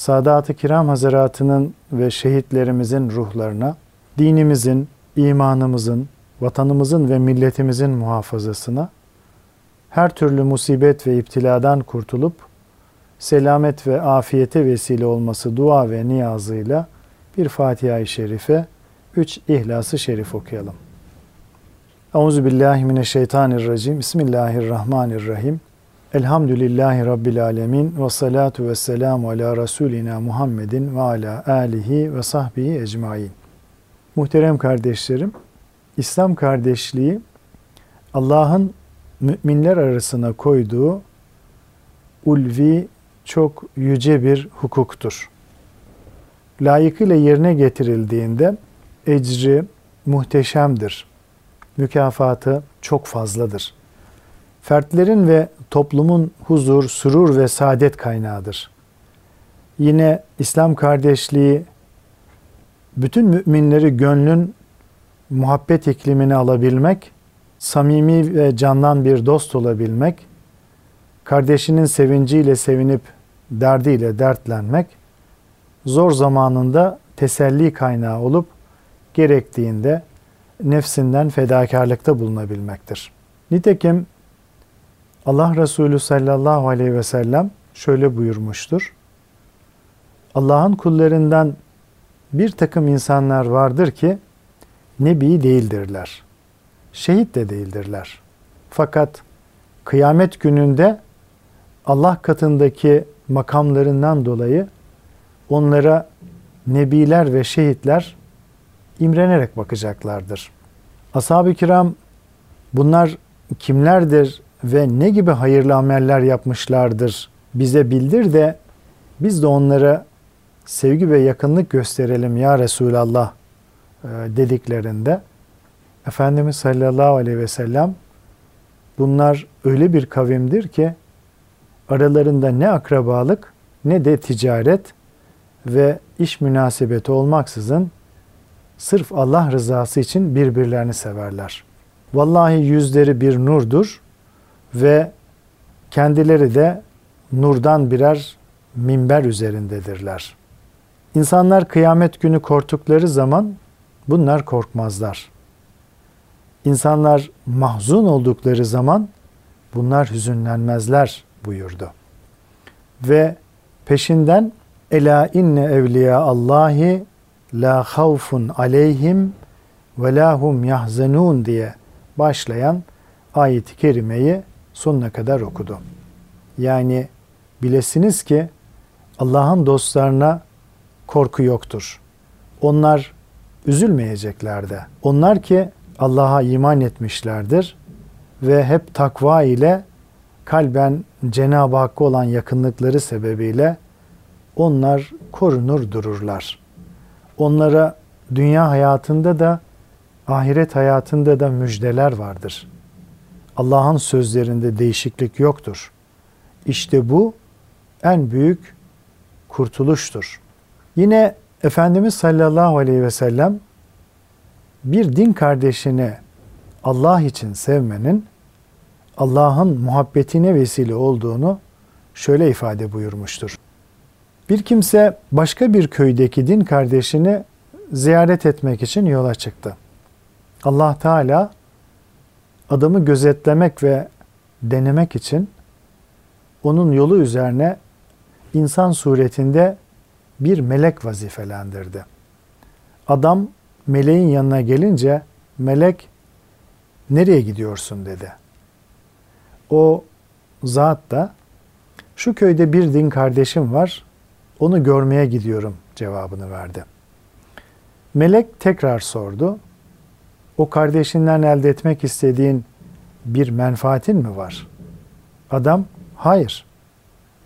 Sadat-ı Kiram Hazaratı'nın ve şehitlerimizin ruhlarına, dinimizin, imanımızın, vatanımızın ve milletimizin muhafazasına, her türlü musibet ve iptiladan kurtulup, selamet ve afiyete vesile olması dua ve niyazıyla bir Fatiha-i Şerife, üç İhlas-ı Şerif okuyalım. Euzu billahi mineşşeytanirracim. Bismillahirrahmanirrahim. Elhamdülillahi Rabbil Alemin ve salatu ve selamu ala Resulina Muhammedin ve ala alihi ve sahbihi ecmain. Muhterem kardeşlerim, İslam kardeşliği Allah'ın müminler arasına koyduğu ulvi çok yüce bir hukuktur. Layıkıyla yerine getirildiğinde ecri muhteşemdir. Mükafatı çok fazladır. Fertlerin ve toplumun huzur, surur ve saadet kaynağıdır. Yine İslam kardeşliği bütün müminleri gönlün muhabbet iklimini alabilmek, samimi ve candan bir dost olabilmek, kardeşinin sevinciyle sevinip derdiyle dertlenmek, zor zamanında teselli kaynağı olup gerektiğinde nefsinden fedakarlıkta bulunabilmektir. Nitekim Allah Resulü sallallahu aleyhi ve sellem şöyle buyurmuştur. Allah'ın kullarından bir takım insanlar vardır ki nebi değildirler. Şehit de değildirler. Fakat kıyamet gününde Allah katındaki makamlarından dolayı onlara nebiler ve şehitler imrenerek bakacaklardır. Ashab-ı kiram bunlar kimlerdir ve ne gibi hayırlı ameller yapmışlardır bize bildir de biz de onlara sevgi ve yakınlık gösterelim ya Resulallah e, dediklerinde Efendimiz sallallahu aleyhi ve sellem bunlar öyle bir kavimdir ki aralarında ne akrabalık ne de ticaret ve iş münasebeti olmaksızın sırf Allah rızası için birbirlerini severler. Vallahi yüzleri bir nurdur ve kendileri de nurdan birer minber üzerindedirler. İnsanlar kıyamet günü korktukları zaman bunlar korkmazlar. İnsanlar mahzun oldukları zaman bunlar hüzünlenmezler buyurdu. Ve peşinden Ela inne evliya Allahi la havfun aleyhim ve la hum yahzenun diye başlayan ayet-i kerimeyi sonuna kadar okudu. Yani bilesiniz ki Allah'ın dostlarına korku yoktur. Onlar üzülmeyecekler de. Onlar ki Allah'a iman etmişlerdir ve hep takva ile kalben Cenab-ı Hakk'a olan yakınlıkları sebebiyle onlar korunur dururlar. Onlara dünya hayatında da ahiret hayatında da müjdeler vardır. Allah'ın sözlerinde değişiklik yoktur. İşte bu en büyük kurtuluştur. Yine Efendimiz sallallahu aleyhi ve sellem bir din kardeşini Allah için sevmenin Allah'ın muhabbetine vesile olduğunu şöyle ifade buyurmuştur. Bir kimse başka bir köydeki din kardeşini ziyaret etmek için yola çıktı. Allah Teala adamı gözetlemek ve denemek için onun yolu üzerine insan suretinde bir melek vazifelendirdi. Adam meleğin yanına gelince melek nereye gidiyorsun dedi. O zat da şu köyde bir din kardeşim var onu görmeye gidiyorum cevabını verdi. Melek tekrar sordu o kardeşinden elde etmek istediğin bir menfaatin mi var? Adam, hayır.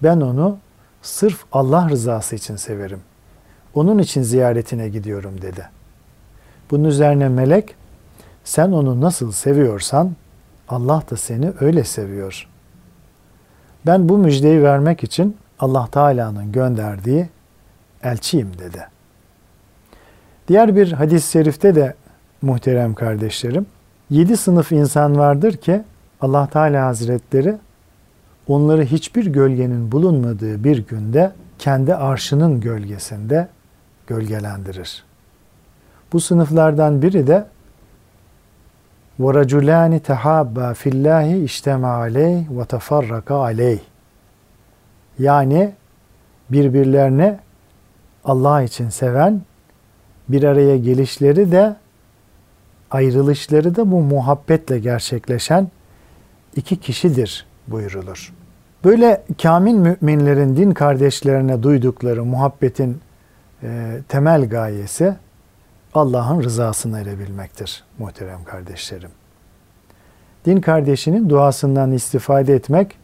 Ben onu sırf Allah rızası için severim. Onun için ziyaretine gidiyorum dedi. Bunun üzerine melek sen onu nasıl seviyorsan Allah da seni öyle seviyor. Ben bu müjdeyi vermek için Allah Teala'nın gönderdiği elçiyim dedi. Diğer bir hadis-i şerifte de muhterem kardeşlerim, yedi sınıf insan vardır ki Allah Teala Hazretleri onları hiçbir gölgenin bulunmadığı bir günde kendi arşının gölgesinde gölgelendirir. Bu sınıflardan biri de وَرَجُلَانِ تَحَابَّا فِي اللّٰهِ اِجْتَمَا عَلَيْهِ وَتَفَرَّقَ عَلَيْهِ Yani birbirlerine Allah için seven, bir araya gelişleri de ayrılışları da bu muhabbetle gerçekleşen iki kişidir buyurulur. Böyle kamil müminlerin din kardeşlerine duydukları muhabbetin e, temel gayesi Allah'ın rızasına erebilmektir muhterem kardeşlerim. Din kardeşinin duasından istifade etmek,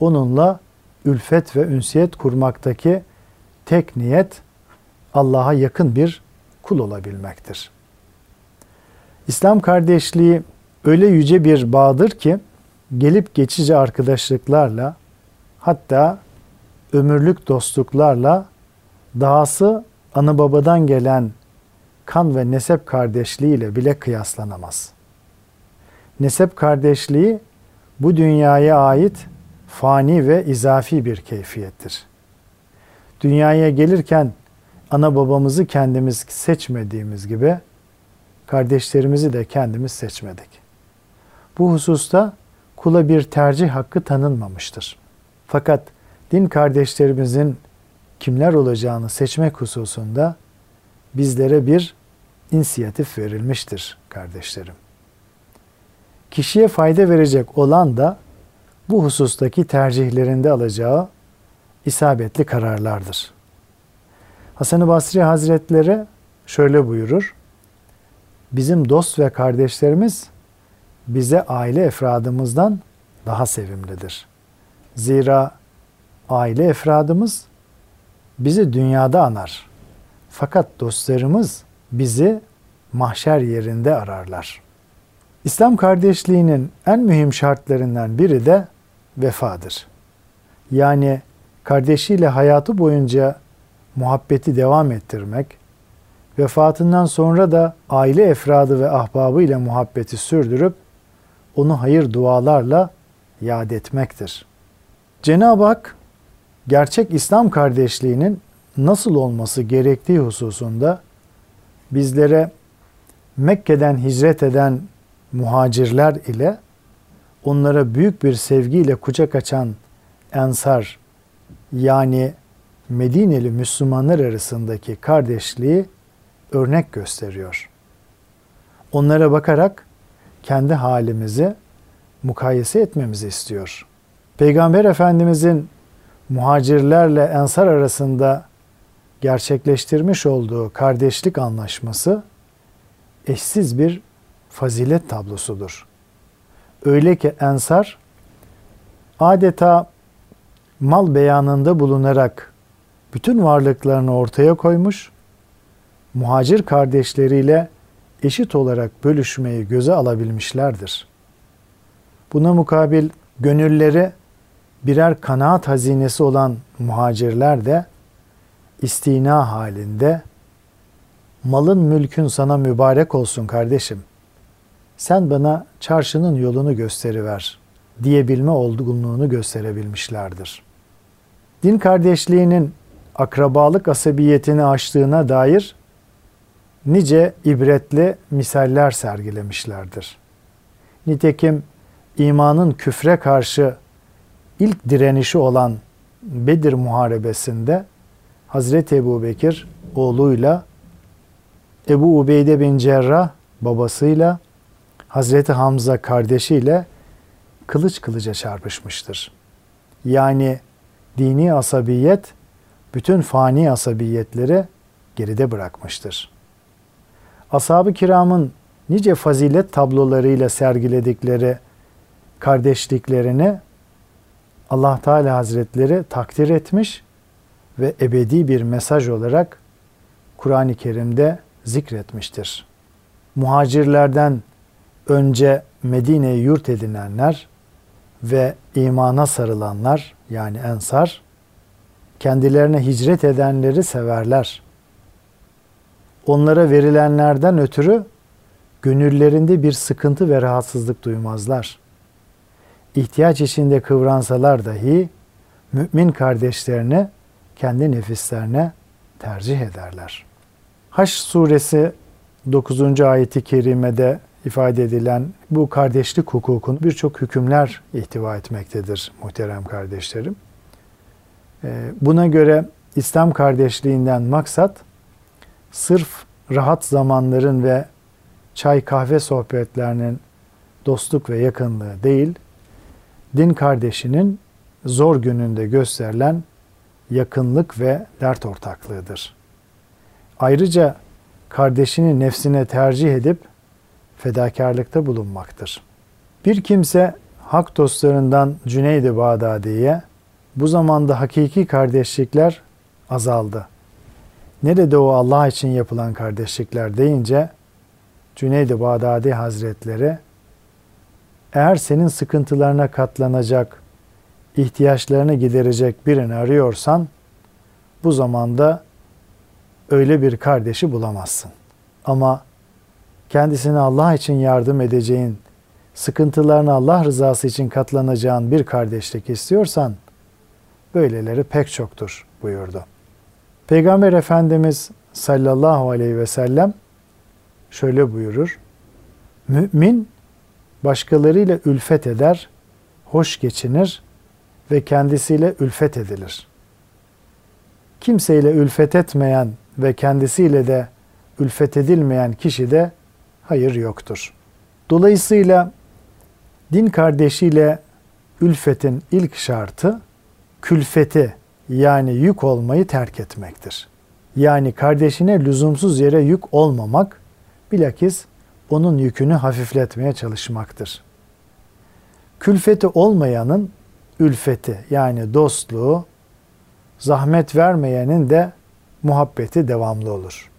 onunla ülfet ve ünsiyet kurmaktaki tek niyet Allah'a yakın bir kul olabilmektir. İslam kardeşliği öyle yüce bir bağdır ki gelip geçici arkadaşlıklarla hatta ömürlük dostluklarla dahası anı babadan gelen kan ve nesep kardeşliğiyle bile kıyaslanamaz. Nesep kardeşliği bu dünyaya ait fani ve izafi bir keyfiyettir. Dünyaya gelirken ana babamızı kendimiz seçmediğimiz gibi kardeşlerimizi de kendimiz seçmedik. Bu hususta kula bir tercih hakkı tanınmamıştır. Fakat din kardeşlerimizin kimler olacağını seçmek hususunda bizlere bir inisiyatif verilmiştir kardeşlerim. Kişiye fayda verecek olan da bu husustaki tercihlerinde alacağı isabetli kararlardır. Hasan-ı Basri Hazretleri şöyle buyurur. Bizim dost ve kardeşlerimiz bize aile efradımızdan daha sevimlidir. Zira aile efradımız bizi dünyada anar. Fakat dostlarımız bizi mahşer yerinde ararlar. İslam kardeşliğinin en mühim şartlarından biri de vefadır. Yani kardeşiyle hayatı boyunca muhabbeti devam ettirmek, vefatından sonra da aile efradı ve ahbabı ile muhabbeti sürdürüp onu hayır dualarla yad etmektir. Cenab-ı Hak gerçek İslam kardeşliğinin nasıl olması gerektiği hususunda bizlere Mekke'den hicret eden muhacirler ile onlara büyük bir sevgiyle kucak açan ensar yani Medineli Müslümanlar arasındaki kardeşliği örnek gösteriyor. Onlara bakarak kendi halimizi mukayese etmemizi istiyor. Peygamber Efendimizin muhacirlerle ensar arasında gerçekleştirmiş olduğu kardeşlik anlaşması eşsiz bir fazilet tablosudur. Öyle ki ensar adeta mal beyanında bulunarak bütün varlıklarını ortaya koymuş, muhacir kardeşleriyle eşit olarak bölüşmeyi göze alabilmişlerdir. Buna mukabil gönülleri birer kanaat hazinesi olan muhacirler de istina halinde malın mülkün sana mübarek olsun kardeşim. Sen bana çarşının yolunu gösteriver diyebilme olgunluğunu gösterebilmişlerdir. Din kardeşliğinin akrabalık asabiyetini aştığına dair nice ibretli misaller sergilemişlerdir. Nitekim imanın küfre karşı ilk direnişi olan Bedir Muharebesi'nde Hazreti Ebu Bekir oğluyla Ebu Ubeyde bin Cerrah babasıyla Hazreti Hamza kardeşiyle kılıç kılıca çarpışmıştır. Yani dini asabiyet bütün fani asabiyetleri geride bırakmıştır. Ashab-ı kiramın nice fazilet tablolarıyla sergiledikleri kardeşliklerini Allah Teala Hazretleri takdir etmiş ve ebedi bir mesaj olarak Kur'an-ı Kerim'de zikretmiştir. Muhacirlerden önce Medine'yi yurt edinenler ve imana sarılanlar yani ensar kendilerine hicret edenleri severler. Onlara verilenlerden ötürü gönüllerinde bir sıkıntı ve rahatsızlık duymazlar. İhtiyaç içinde kıvransalar dahi mümin kardeşlerini kendi nefislerine tercih ederler. Haş suresi 9. ayeti kerimede ifade edilen bu kardeşlik hukukun birçok hükümler ihtiva etmektedir muhterem kardeşlerim. Ee, buna göre İslam kardeşliğinden maksat sırf rahat zamanların ve çay kahve sohbetlerinin dostluk ve yakınlığı değil, din kardeşinin zor gününde gösterilen yakınlık ve dert ortaklığıdır. Ayrıca kardeşini nefsine tercih edip fedakarlıkta bulunmaktır. Bir kimse hak dostlarından Cüneyd-i Bağdadi'ye bu zamanda hakiki kardeşlikler azaldı. Nerede o Allah için yapılan kardeşlikler deyince Cüneyd-i Bağdadi Hazretleri eğer senin sıkıntılarına katlanacak, ihtiyaçlarını giderecek birini arıyorsan bu zamanda öyle bir kardeşi bulamazsın. Ama kendisine Allah için yardım edeceğin, sıkıntılarına Allah rızası için katlanacağın bir kardeşlik istiyorsan böyleleri pek çoktur buyurdu. Peygamber Efendimiz sallallahu aleyhi ve sellem şöyle buyurur. Mümin başkalarıyla ülfet eder, hoş geçinir ve kendisiyle ülfet edilir. Kimseyle ülfet etmeyen ve kendisiyle de ülfet edilmeyen kişi de hayır yoktur. Dolayısıyla din kardeşiyle ülfetin ilk şartı külfeti yani yük olmayı terk etmektir. Yani kardeşine lüzumsuz yere yük olmamak, bilakis onun yükünü hafifletmeye çalışmaktır. Külfeti olmayanın ülfeti yani dostluğu, zahmet vermeyenin de muhabbeti devamlı olur.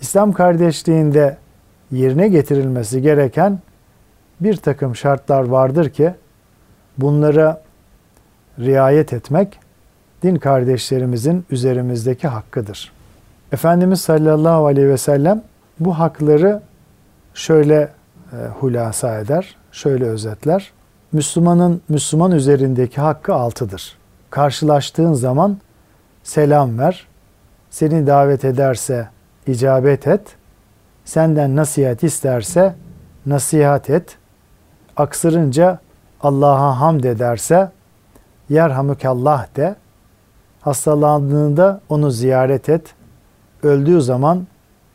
İslam kardeşliğinde yerine getirilmesi gereken bir takım şartlar vardır ki bunlara riayet etmek din kardeşlerimizin üzerimizdeki hakkıdır. Efendimiz sallallahu aleyhi ve sellem bu hakları şöyle e, hulasa eder, şöyle özetler. Müslümanın Müslüman üzerindeki hakkı altıdır. Karşılaştığın zaman selam ver. Seni davet ederse icabet et. Senden nasihat isterse nasihat et. Aksırınca Allah'a hamd ederse yerhamükallah de. Hastalandığında onu ziyaret et. Öldüğü zaman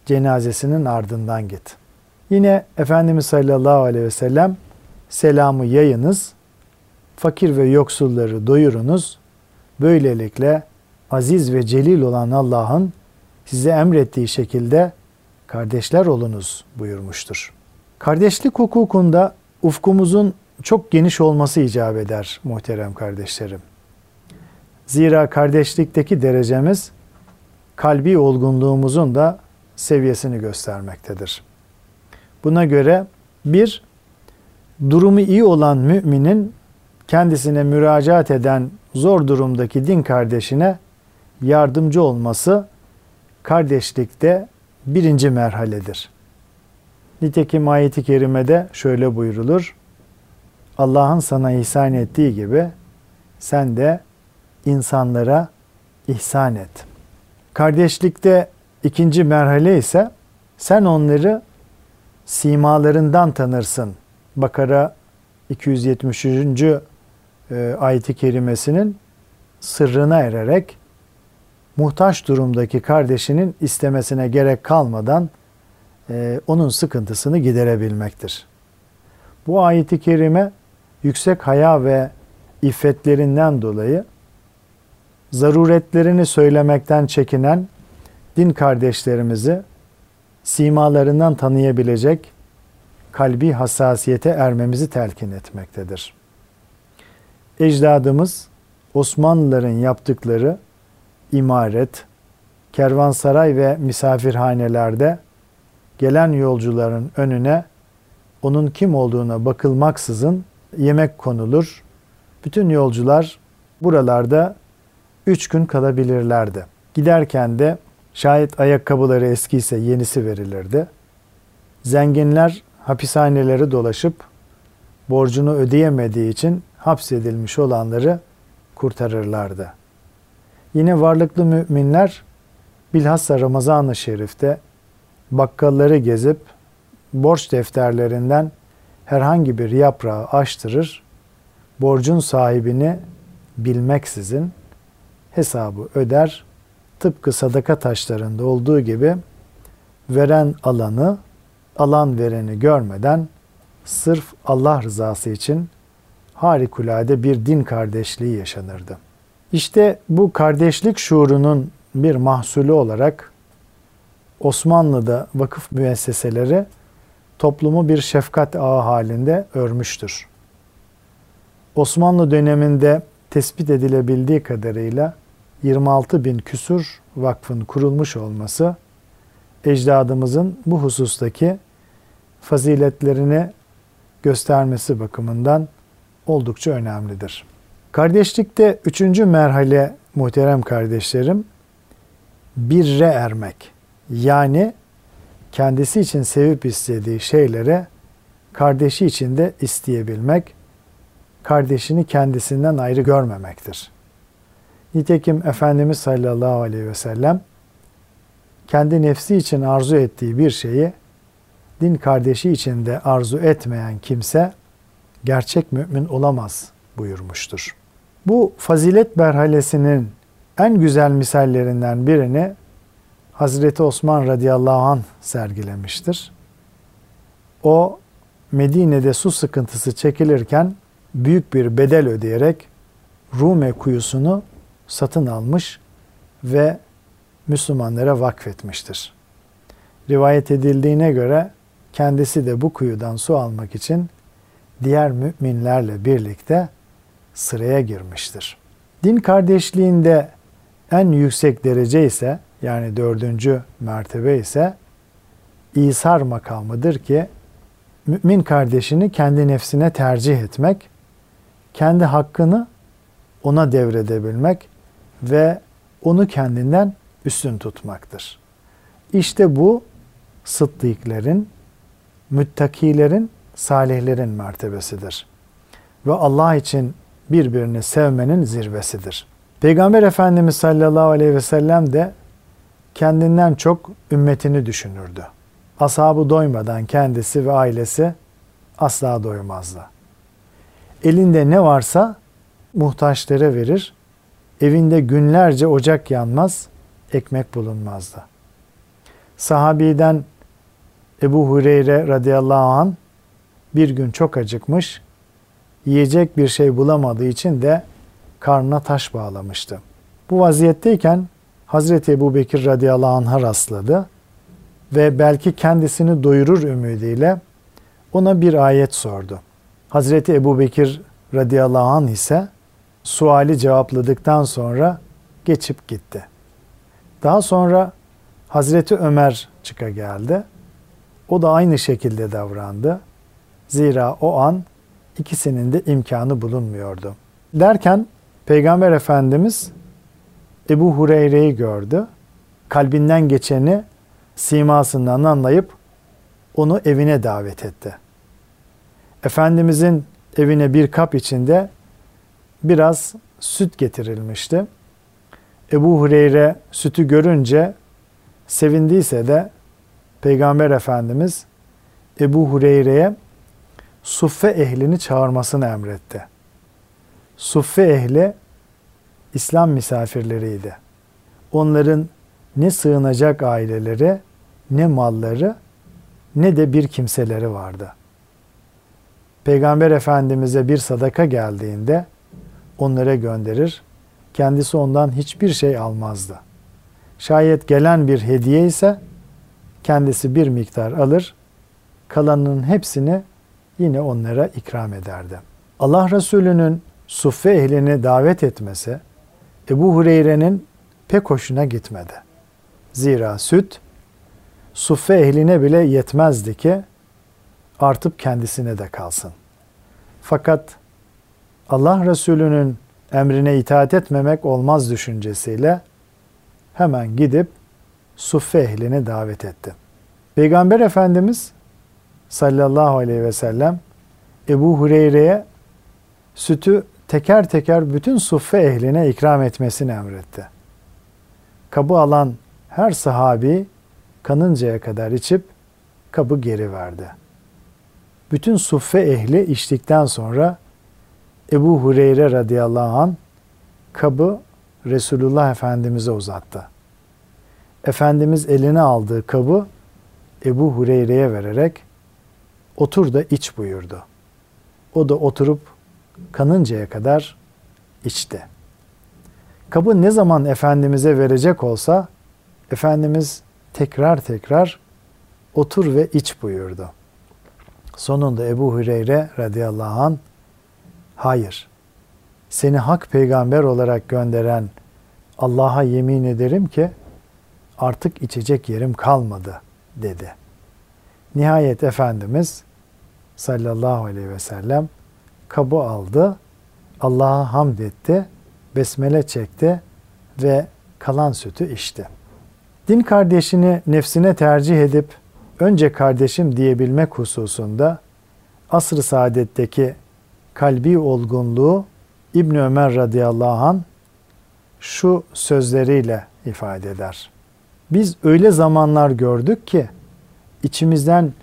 cenazesinin ardından git. Yine Efendimiz sallallahu aleyhi ve sellem selamı yayınız, fakir ve yoksulları doyurunuz. Böylelikle aziz ve celil olan Allah'ın size emrettiği şekilde kardeşler olunuz buyurmuştur. Kardeşlik hukukunda ufkumuzun çok geniş olması icap eder muhterem kardeşlerim. Zira kardeşlikteki derecemiz kalbi olgunluğumuzun da seviyesini göstermektedir. Buna göre bir, durumu iyi olan müminin kendisine müracaat eden zor durumdaki din kardeşine yardımcı olması kardeşlikte birinci merhaledir. Nitekim ayeti kerimede şöyle buyrulur. Allah'ın sana ihsan ettiği gibi sen de insanlara ihsan et. Kardeşlikte ikinci merhale ise sen onları simalarından tanırsın. Bakara 273. E, ayeti kerimesinin sırrına ererek muhtaç durumdaki kardeşinin istemesine gerek kalmadan e, onun sıkıntısını giderebilmektir. Bu ayeti kerime yüksek haya ve iffetlerinden dolayı zaruretlerini söylemekten çekinen din kardeşlerimizi simalarından tanıyabilecek kalbi hassasiyete ermemizi telkin etmektedir. Ecdadımız Osmanlıların yaptıkları imaret, kervansaray ve misafirhanelerde gelen yolcuların önüne onun kim olduğuna bakılmaksızın yemek konulur. Bütün yolcular buralarda üç gün kalabilirlerdi. Giderken de şayet ayakkabıları eskiyse yenisi verilirdi. Zenginler hapishaneleri dolaşıp borcunu ödeyemediği için hapsedilmiş olanları kurtarırlardı. Yine varlıklı müminler bilhassa Ramazan-ı Şerif'te bakkalları gezip borç defterlerinden herhangi bir yaprağı açtırır, borcun sahibini bilmeksizin hesabı öder, tıpkı sadaka taşlarında olduğu gibi veren alanı, alan vereni görmeden sırf Allah rızası için harikulade bir din kardeşliği yaşanırdı. İşte bu kardeşlik şuurunun bir mahsulü olarak Osmanlı'da vakıf müesseseleri toplumu bir şefkat ağı halinde örmüştür. Osmanlı döneminde tespit edilebildiği kadarıyla 26 bin küsur vakfın kurulmuş olması ecdadımızın bu husustaki faziletlerini göstermesi bakımından oldukça önemlidir. Kardeşlikte üçüncü merhale muhterem kardeşlerim birre ermek. Yani kendisi için sevip istediği şeylere kardeşi için de isteyebilmek, kardeşini kendisinden ayrı görmemektir. Nitekim Efendimiz sallallahu aleyhi ve sellem kendi nefsi için arzu ettiği bir şeyi din kardeşi için de arzu etmeyen kimse gerçek mümin olamaz buyurmuştur. Bu fazilet berhalesinin en güzel misallerinden birini Hazreti Osman radıyallahu an sergilemiştir. O Medine'de su sıkıntısı çekilirken büyük bir bedel ödeyerek Rume kuyusunu satın almış ve Müslümanlara vakfetmiştir. Rivayet edildiğine göre kendisi de bu kuyudan su almak için diğer müminlerle birlikte sıraya girmiştir. Din kardeşliğinde en yüksek derece ise yani dördüncü mertebe ise İsar makamıdır ki mümin kardeşini kendi nefsine tercih etmek, kendi hakkını ona devredebilmek ve onu kendinden üstün tutmaktır. İşte bu sıddıklerin, müttakilerin, salihlerin mertebesidir. Ve Allah için birbirini sevmenin zirvesidir. Peygamber Efendimiz sallallahu aleyhi ve sellem de kendinden çok ümmetini düşünürdü. Ashabı doymadan kendisi ve ailesi asla doymazdı. Elinde ne varsa muhtaçlara verir, evinde günlerce ocak yanmaz, ekmek bulunmazdı. Sahabiden Ebu Hureyre radıyallahu an bir gün çok acıkmış, yiyecek bir şey bulamadığı için de karnına taş bağlamıştı. Bu vaziyetteyken Hazreti Ebu Bekir radıyallahu anh'a rastladı ve belki kendisini doyurur ümidiyle ona bir ayet sordu. Hazreti Ebu Bekir radıyallahu anh ise suali cevapladıktan sonra geçip gitti. Daha sonra Hazreti Ömer çıka geldi. O da aynı şekilde davrandı. Zira o an ikisinin de imkanı bulunmuyordu. Derken Peygamber Efendimiz Ebu Hureyre'yi gördü. Kalbinden geçeni simasından anlayıp onu evine davet etti. Efendimizin evine bir kap içinde biraz süt getirilmişti. Ebu Hureyre sütü görünce sevindiyse de Peygamber Efendimiz Ebu Hureyre'ye suffe ehlini çağırmasını emretti. Suffe ehli İslam misafirleriydi. Onların ne sığınacak aileleri, ne malları, ne de bir kimseleri vardı. Peygamber Efendimiz'e bir sadaka geldiğinde onlara gönderir, kendisi ondan hiçbir şey almazdı. Şayet gelen bir hediye ise kendisi bir miktar alır, kalanının hepsini yine onlara ikram ederdi. Allah Resulü'nün suffe ehlini davet etmesi Ebu Hureyre'nin pek hoşuna gitmedi. Zira süt suffe ehline bile yetmezdi ki artıp kendisine de kalsın. Fakat Allah Resulü'nün emrine itaat etmemek olmaz düşüncesiyle hemen gidip suffe ehlini davet etti. Peygamber Efendimiz sallallahu aleyhi ve sellem Ebu Hureyre'ye sütü teker teker bütün suffe ehline ikram etmesini emretti. Kabı alan her sahabi kanıncaya kadar içip kabı geri verdi. Bütün suffe ehli içtikten sonra Ebu Hureyre radıyallahu an kabı Resulullah Efendimiz'e uzattı. Efendimiz eline aldığı kabı Ebu Hureyre'ye vererek otur da iç buyurdu. O da oturup kanıncaya kadar içti. Kabı ne zaman Efendimiz'e verecek olsa Efendimiz tekrar tekrar otur ve iç buyurdu. Sonunda Ebu Hüreyre radıyallahu an hayır seni hak peygamber olarak gönderen Allah'a yemin ederim ki artık içecek yerim kalmadı dedi. Nihayet Efendimiz sallallahu aleyhi ve sellem kabı aldı, Allah'a hamd etti, besmele çekti ve kalan sütü içti. Din kardeşini nefsine tercih edip önce kardeşim diyebilmek hususunda asr-ı saadetteki kalbi olgunluğu İbn Ömer radıyallahu an şu sözleriyle ifade eder. Biz öyle zamanlar gördük ki içimizden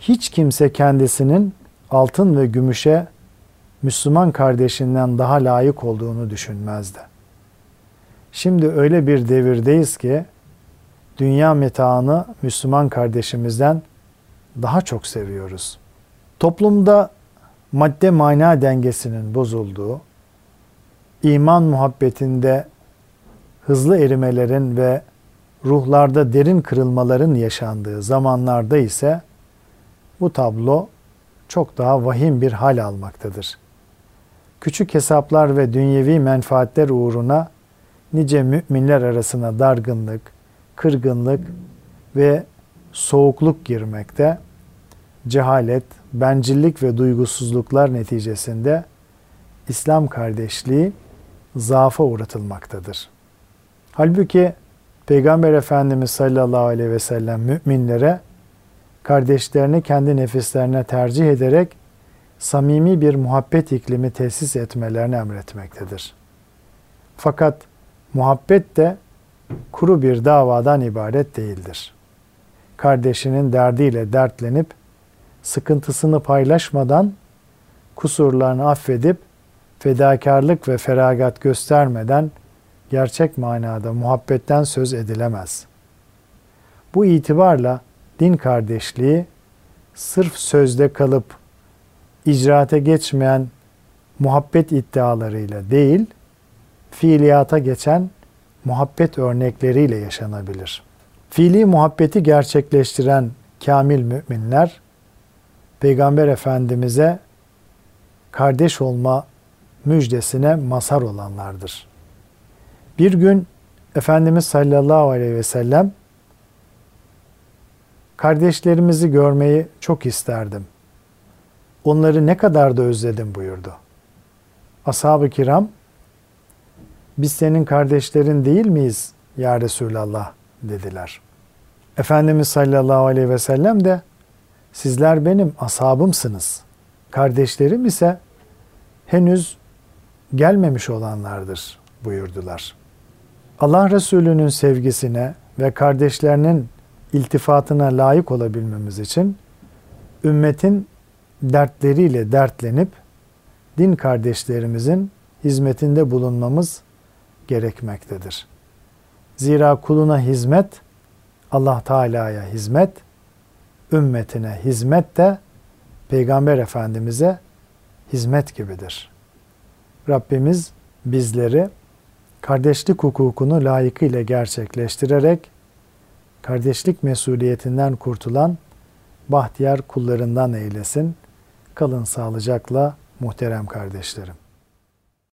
hiç kimse kendisinin altın ve gümüşe Müslüman kardeşinden daha layık olduğunu düşünmezdi. Şimdi öyle bir devirdeyiz ki dünya metaını Müslüman kardeşimizden daha çok seviyoruz. Toplumda madde mana dengesinin bozulduğu, iman muhabbetinde hızlı erimelerin ve ruhlarda derin kırılmaların yaşandığı zamanlarda ise bu tablo çok daha vahim bir hal almaktadır. Küçük hesaplar ve dünyevi menfaatler uğruna nice müminler arasına dargınlık, kırgınlık ve soğukluk girmekte, cehalet, bencillik ve duygusuzluklar neticesinde İslam kardeşliği zaafa uğratılmaktadır. Halbuki Peygamber Efendimiz sallallahu aleyhi ve sellem müminlere kardeşlerini kendi nefislerine tercih ederek samimi bir muhabbet iklimi tesis etmelerini emretmektedir. Fakat muhabbet de kuru bir davadan ibaret değildir. Kardeşinin derdiyle dertlenip sıkıntısını paylaşmadan kusurlarını affedip fedakarlık ve feragat göstermeden gerçek manada muhabbetten söz edilemez. Bu itibarla din kardeşliği sırf sözde kalıp icraate geçmeyen muhabbet iddialarıyla değil, fiiliyata geçen muhabbet örnekleriyle yaşanabilir. Fiili muhabbeti gerçekleştiren kamil müminler Peygamber Efendimiz'e kardeş olma müjdesine mazhar olanlardır. Bir gün Efendimiz sallallahu aleyhi ve sellem kardeşlerimizi görmeyi çok isterdim. Onları ne kadar da özledim buyurdu. Ashab-ı kiram biz senin kardeşlerin değil miyiz ya Resulallah dediler. Efendimiz sallallahu aleyhi ve sellem de sizler benim ashabımsınız. Kardeşlerim ise henüz gelmemiş olanlardır buyurdular. Allah Resulü'nün sevgisine ve kardeşlerinin iltifatına layık olabilmemiz için ümmetin dertleriyle dertlenip din kardeşlerimizin hizmetinde bulunmamız gerekmektedir. Zira kuluna hizmet Allah Teala'ya hizmet, ümmetine hizmet de Peygamber Efendimiz'e hizmet gibidir. Rabbimiz bizleri kardeşlik hukukunu layıkıyla gerçekleştirerek kardeşlik mesuliyetinden kurtulan bahtiyar kullarından eylesin. Kalın sağlıcakla muhterem kardeşlerim.